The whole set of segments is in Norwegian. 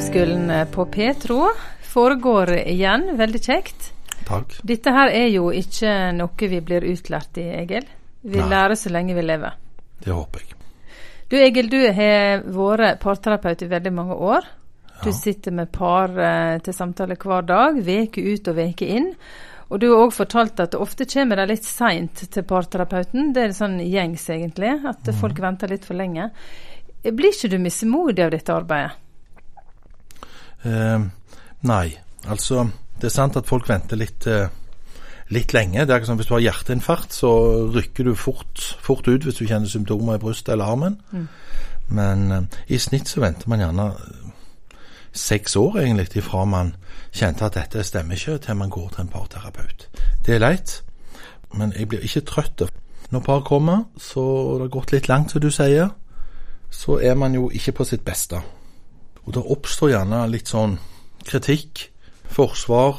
Terapeutskolen på Petro foregår igjen. Veldig kjekt. Takk. Dette her er jo ikke noe vi blir utlært i, Egil. Vi Nei. lærer så lenge vi lever. Det håper jeg. Du Egil, du har vært parterapeut i veldig mange år. Du sitter med par eh, til samtale hver dag, veke ut og veke inn. Og du har òg fortalt at ofte kommer de litt seint til parterapeuten. Det er sånn gjengs, egentlig, at mm. folk venter litt for lenge. Blir ikke du mismodig av dette arbeidet? Eh, nei, altså Det er sant at folk venter litt, eh, litt lenge. Det er ikke sånn Hvis du har hjerteinfarkt, så rykker du fort, fort ut hvis du kjenner symptomer i brystet eller armen. Men eh, i snitt så venter man gjerne eh, seks år egentlig ifra man kjente at dette stemmer ikke, til man går til en parterapeut. Det er leit, men jeg blir ikke trøtt. Når par kommer, så det har gått litt langt, som du sier, så er man jo ikke på sitt beste. Og det oppstår gjerne litt sånn kritikk, forsvar,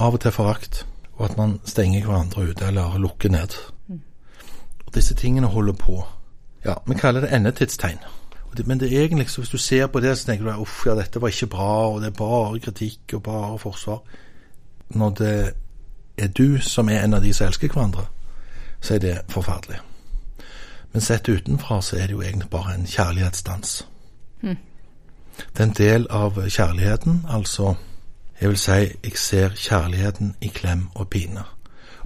av og til forakt, og at man stenger hverandre ute eller lukker ned. Og disse tingene holder på. Ja, vi kaller det endetidstegn. Men det er egentlig så hvis du ser på det, så tenker du uff, ja, dette var ikke bra, og det er bare kritikk og bare forsvar. Når det er du som er en av de som elsker hverandre, så er det forferdelig. Men sett utenfra så er det jo egentlig bare en kjærlighetsdans. Det er en del av kjærligheten, altså Jeg vil si jeg ser kjærligheten i klem og pine.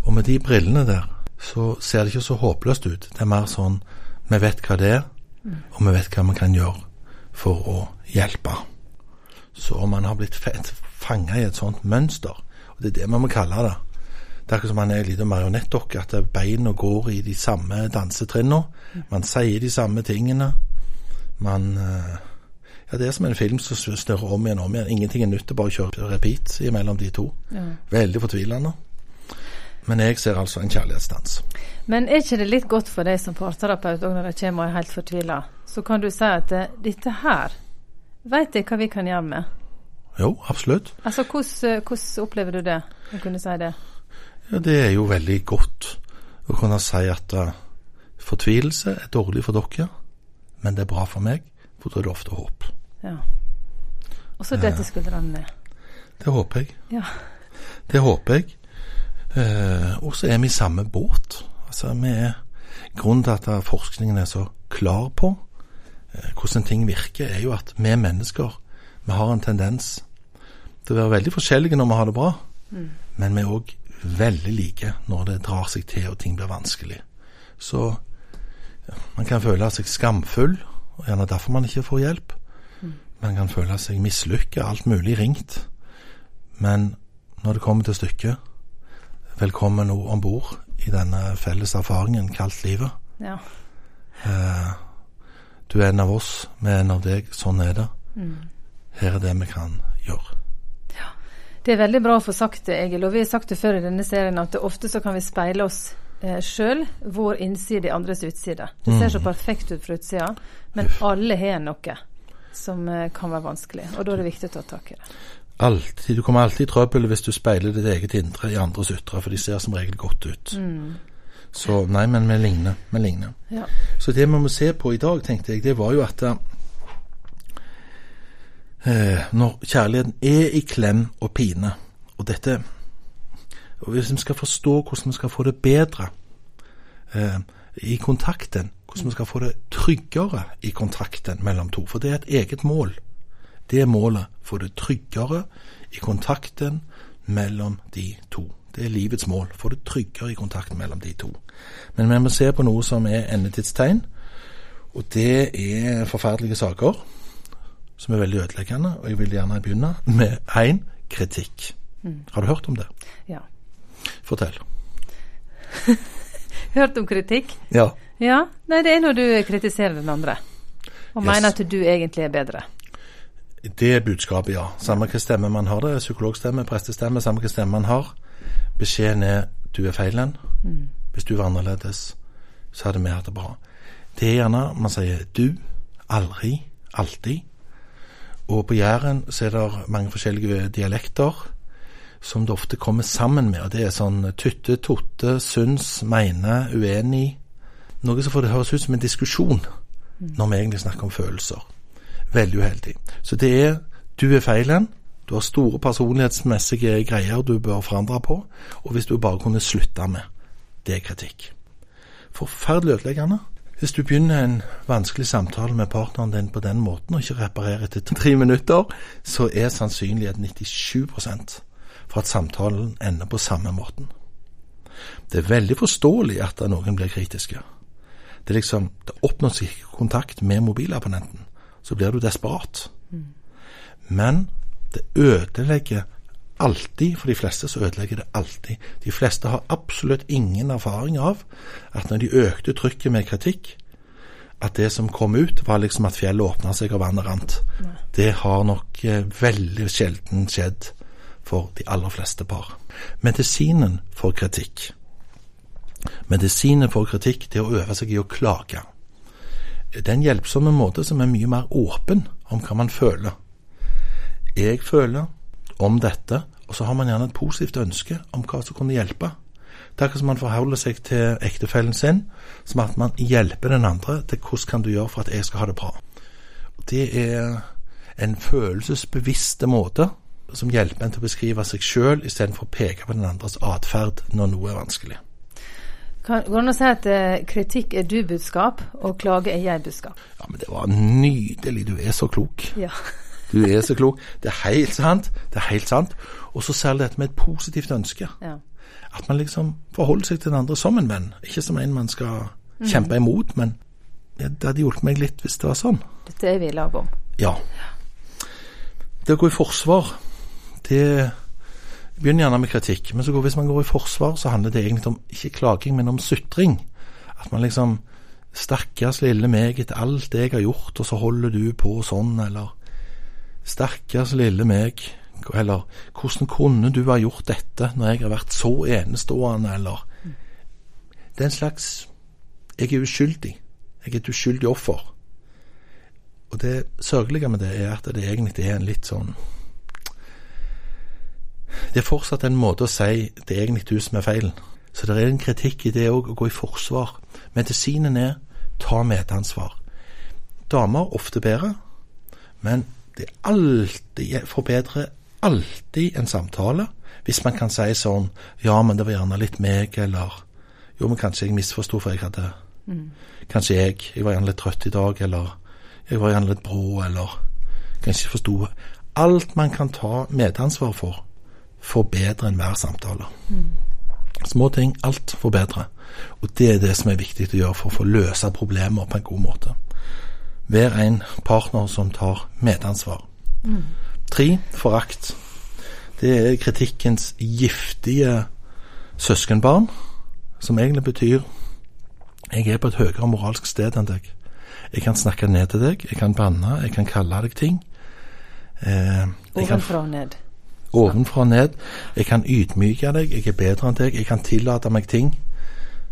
Og med de brillene der, så ser det ikke så håpløst ut. Det er mer sånn vi vet hva det er, og vi vet hva vi kan gjøre for å hjelpe. Så om man har blitt fanga i et sånt mønster, og det er det man må kalle det Det er akkurat som man er en liten marionettdokke, at beina går i de samme dansetrinnene. Man sier de samme tingene. Man eh, Ja, det er som en film som snurrer om igjen og om igjen. Ingenting er nytt, det bare kjører repeat imellom de to. Ja. Veldig fortvilende. Men jeg ser altså en kjærlighetsdans. Men er ikke det litt godt for deg som parterapeut òg når de kommer og er helt fortvila? Så kan du si at eh, dette her veit jeg hva vi kan gjøre med. Jo, absolutt. Altså, hvordan, hvordan opplever du det? Å kunne si det? Ja, det er jo veldig godt å kunne si at uh, fortvilelse er dårlig for dere, men det er bra for meg, er det ofte håp. Ja. Og så dette skuldrene ned. Det håper jeg. Ja. Det håper jeg. Eh, og så er vi i samme båt. Altså, vi er Grunnen til at forskningen er så klar på eh, hvordan ting virker, er jo at vi mennesker vi har en tendens til å være veldig forskjellige når vi har det bra, men vi er òg veldig like når det drar seg til og ting blir vanskelig. Så man kan føle seg skamfull, og gjerne derfor man ikke får hjelp. Man kan føle seg mislykka, alt mulig ringt. Men når det kommer til stykket, velkommen om bord i denne felles erfaringen kalt livet. ja. Eh, du er en av oss, vi er en av deg, sånn er det. Her er det vi kan gjøre. Det er veldig bra å få sagt det, Egil. Og vi har sagt det før i denne serien at ofte så kan vi speile oss eh, sjøl, vår innside i andres utside. Det ser så perfekt ut fra utsida, men alle har noe som eh, kan være vanskelig. Og da er det viktig å ta tak i det. Altid, du kommer alltid i trøbbel hvis du speiler ditt eget indre i andres ytre, for de ser som regel godt ut. Så nei, men vi ligner. Vi ligner. Ja. Så det vi må se på i dag, tenkte jeg, det var jo at eh, når kjærligheten er i klem og pine, og dette og Hvis vi skal forstå hvordan vi skal få det bedre eh, i kontakten, hvordan vi skal få det tryggere i kontakten mellom to, for det er et eget mål. Det er målet. Få det tryggere i kontakten mellom de to. Det er livets mål. Få det tryggere i kontakten mellom de to. Men vi må se på noe som er endetidstegn, og det er forferdelige saker som er veldig ødeleggende. Og jeg vil gjerne begynne med én kritikk. Har du hørt om det? ja. Fortell. Hørt om kritikk? Ja. Ja. Nei, det er når du kritiserer den andre. Og Yes. mener at du egentlig er bedre. Det er budskapet, ja. Samme hvilken stemme man har, det er psykologstemme, prestestemme, samme hvilken stemme man har. Beskjeden er du er feilen. Hvis du var annerledes, så hadde vi hatt det bra. Det er gjerne man sier du, aldri, alltid. Og på Jæren så er det mange forskjellige dialekter som det ofte kommer sammen med. og Det er sånn tytte, totte, syns, meine, uenig. Noe som får det høres ut som en diskusjon når vi egentlig snakker om følelser. Veldig uheldig. Så det er du er feilen. Du har store personlighetsmessige greier du bør forandre på, og hvis du bare kunne slutte med, det er kritikk. Forferdelig ødeleggende. Hvis du begynner en vanskelig samtale med partneren din på den måten, og ikke reparerer etter tre minutter, så er sannsynligheten 97 for at samtalen ender på samme måten. Det er veldig forståelig at noen blir kritiske. Det er liksom, det oppnås ikke kontakt med mobilabonnenten, så blir du desperat. Mm. Men det ødelegger alltid, for de fleste så ødelegger det alltid. De fleste har absolutt ingen erfaring av at når de økte trykket med kritikk, at det som kom ut, var liksom at fjellet åpna seg og vannet rant. Det har nok eh, veldig sjelden skjedd for de aller fleste par. Medisinen for kritikk Medisinen for kritikk det er å øve seg i å klage. Det er en hjelpsom måte som er mye mer åpen om hva man føler. Jeg føler om dette, og så har man gjerne et positivt ønske om hva som kunne hjelpe. Det er akkurat som man forholder seg til ektefellen sin, som at man hjelper den andre til hvordan kan du gjøre for at jeg skal ha det bra. Det er en følelsesbevisste måte som hjelper en til å beskrive seg sjøl, istedenfor å peke på den andres atferd når noe er vanskelig. Kan, går det an å si at eh, kritikk er du-budskap, og klage er jeg-budskap? Ja, men det var nydelig. Du er så klok. Ja. du er så klok. Det er helt sant. Det er helt sant. Og så særlig dette med et positivt ønske. Ja. At man liksom forholder seg til den andre som en venn, ikke som en man skal mm. kjempe imot. Men ja, det hadde hjulpet meg litt hvis det var sånn. Dette er vi i lag om. Ja. Det å gå i forsvar, det begynner gjerne med kritikk, men går, hvis man går i forsvar, så handler det egentlig om ikke klaging, men om sutring. At man liksom Stakkars lille meg etter alt jeg har gjort, og så holder du på sånn, eller Stakkars lille meg, eller hvordan kunne du ha gjort dette når jeg har vært så enestående, eller Det er en slags Jeg er uskyldig. Jeg er et uskyldig offer. Og det sørgelige med det er at det egentlig er en litt sånn det er fortsatt en måte å si det er egentlig du som er feilen. Så det er en kritikk i det òg, å gå i forsvar. Medisinen er ta medansvar. Damer ofte bedre, men det er alltid forbedrer alltid en samtale hvis man kan si sånn Ja, men det var gjerne litt meg, eller Jo, men kanskje jeg misforsto, for jeg hadde mm. Kanskje jeg Jeg var gjerne litt trøtt i dag, eller Jeg var gjerne litt brå, eller Kanskje ikke forsto Alt man kan ta medansvar for, forbedre enhver samtale. Mm. Små ting, alt forbedrer. Og det er det som er viktig å gjøre for å få løse problemer på en god måte. Vær en partner som tar medansvar. Mm. Tre, forakt. Det er kritikkens giftige søskenbarn, som egentlig betyr jeg er på et høyere moralsk sted enn deg. Jeg kan snakke ned til deg, jeg kan banne, jeg kan kalle deg ting. Eh, Ovenfra og ned ovenfra og ned. Jeg kan ydmyke deg, jeg er bedre enn deg, jeg kan tillate meg ting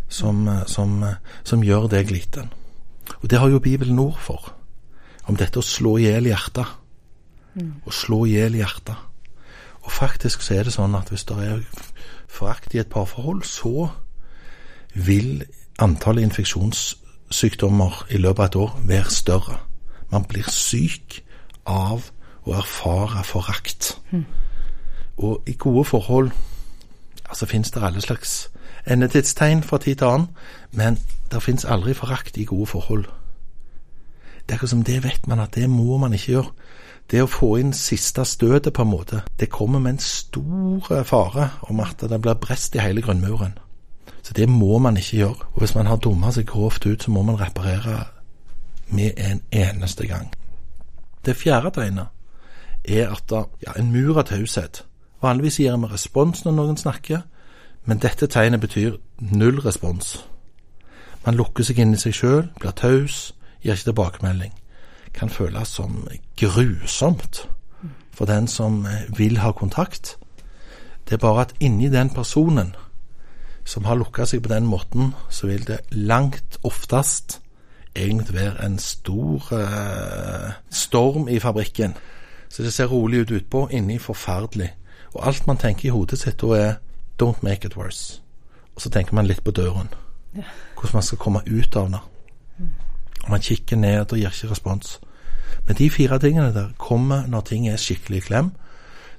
som, eh, som, eh, som gjør deg liten. Og det har jo Bibelen ord for. Om dette å slå i hjel hjertet. Mm. Å slå i hjel hjertet. Og faktisk så er det sånn at hvis det er forakt i et parforhold, så vil antallet infeksjonssykdommer i løpet av et år være større. Man blir syk av å erfare forakt. Mm. Og i gode forhold altså finnes det alle slags endetidstegn fra tid til annen, men det finnes aldri forakt i gode forhold. Det er akkurat som det vet man at det må man ikke gjøre. Det å få inn siste støtet, på en måte, det kommer med en stor fare om at det blir brest i hele grunnmuren. Så det må man ikke gjøre. Og hvis man har dumma seg grovt ut, så må man reparere med en eneste gang. Det fjerde tegnet er at ja, en mur av taushet Vanligvis gir vi respons når noen snakker, men dette tegnet betyr null respons. Man lukker seg inn i seg sjøl, blir taus, gir ikke tilbakemelding. Kan føles som grusomt for den som vil ha kontakt. Det er bare at inni den personen som har lukka seg på den måten, så vil det langt oftest egentlig være en stor eh, storm i fabrikken. Så det ser rolig ut utpå, inni forferdelig. Og alt man tenker i hodet sitt da er 'don't make it worse'. Og så tenker man litt på døren. Hvordan man skal komme ut av det. Og man kikker ned og gir ikke respons. Men de fire tingene der kommer når ting er skikkelig i klem.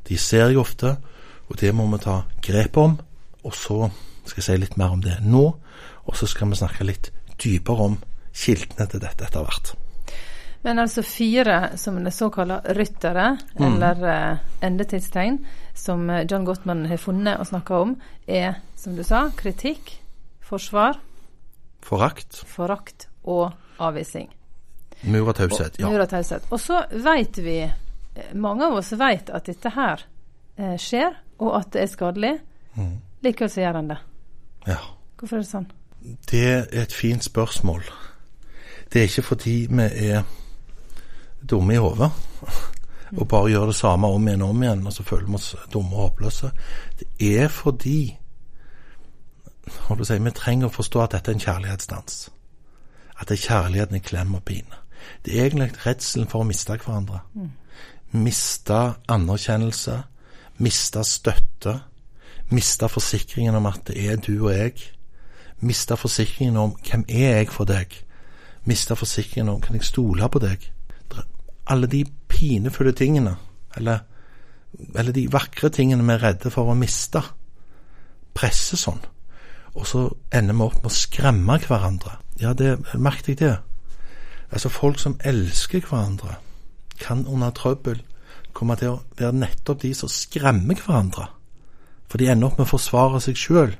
De ser jeg ofte, og det må vi ta grep om. Og så skal jeg si litt mer om det nå, og så skal vi snakke litt dypere om kildene til dette etter hvert. Men altså fire som er såkalte ryttere, mm. eller uh, endetidstegn, som eh, John Gottman har funnet og snakka om, er, som du sa, kritikk, forsvar Forakt. Forakt og avvisning. Mur og taushet, ja. Mur og taushet. Og så veit vi, eh, mange av oss veit at dette her eh, skjer, og at det er skadelig. Mm. Likevel så gjør en det. Ja. Hvorfor er det sånn? Det er et fint spørsmål. Det er ikke fordi vi er dumme i hodet og bare gjør det samme om igjen og om igjen, og så føler vi oss dumme og håpløse. Det er fordi si, vi trenger å forstå at dette er en kjærlighetsdans. At det er kjærligheten i klem og pine. Det er egentlig redselen for å miste hverandre. Miste anerkjennelse, miste støtte, miste forsikringen om at det er du og jeg. Miste forsikringen om hvem er jeg for deg. Miste forsikringen om kan jeg stole på deg. Alle de pinefulle tingene, eller, eller de vakre tingene vi er redde for å miste, presser sånn. Og så ender vi opp med å skremme hverandre. Ja, det merket jeg det. Altså, folk som elsker hverandre, kan under trøbbel komme til å være nettopp de som skremmer hverandre. For de ender opp med å forsvare seg sjøl.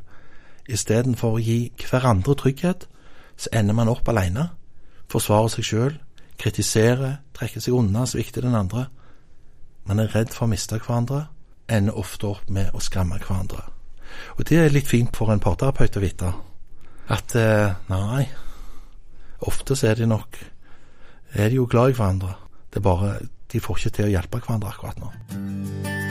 Istedenfor å gi hverandre trygghet, så ender man opp alene. Forsvarer seg sjøl, kritiserer, trekker seg unna, svikter den andre. Man er redd for å miste hverandre, ender ofte opp med å skremme hverandre. Og det er litt fint for en parterapeut å vite. At eh, nei, ofte så er de nok er de jo glad i hverandre. Det er bare de får ikke til å hjelpe hverandre akkurat nå.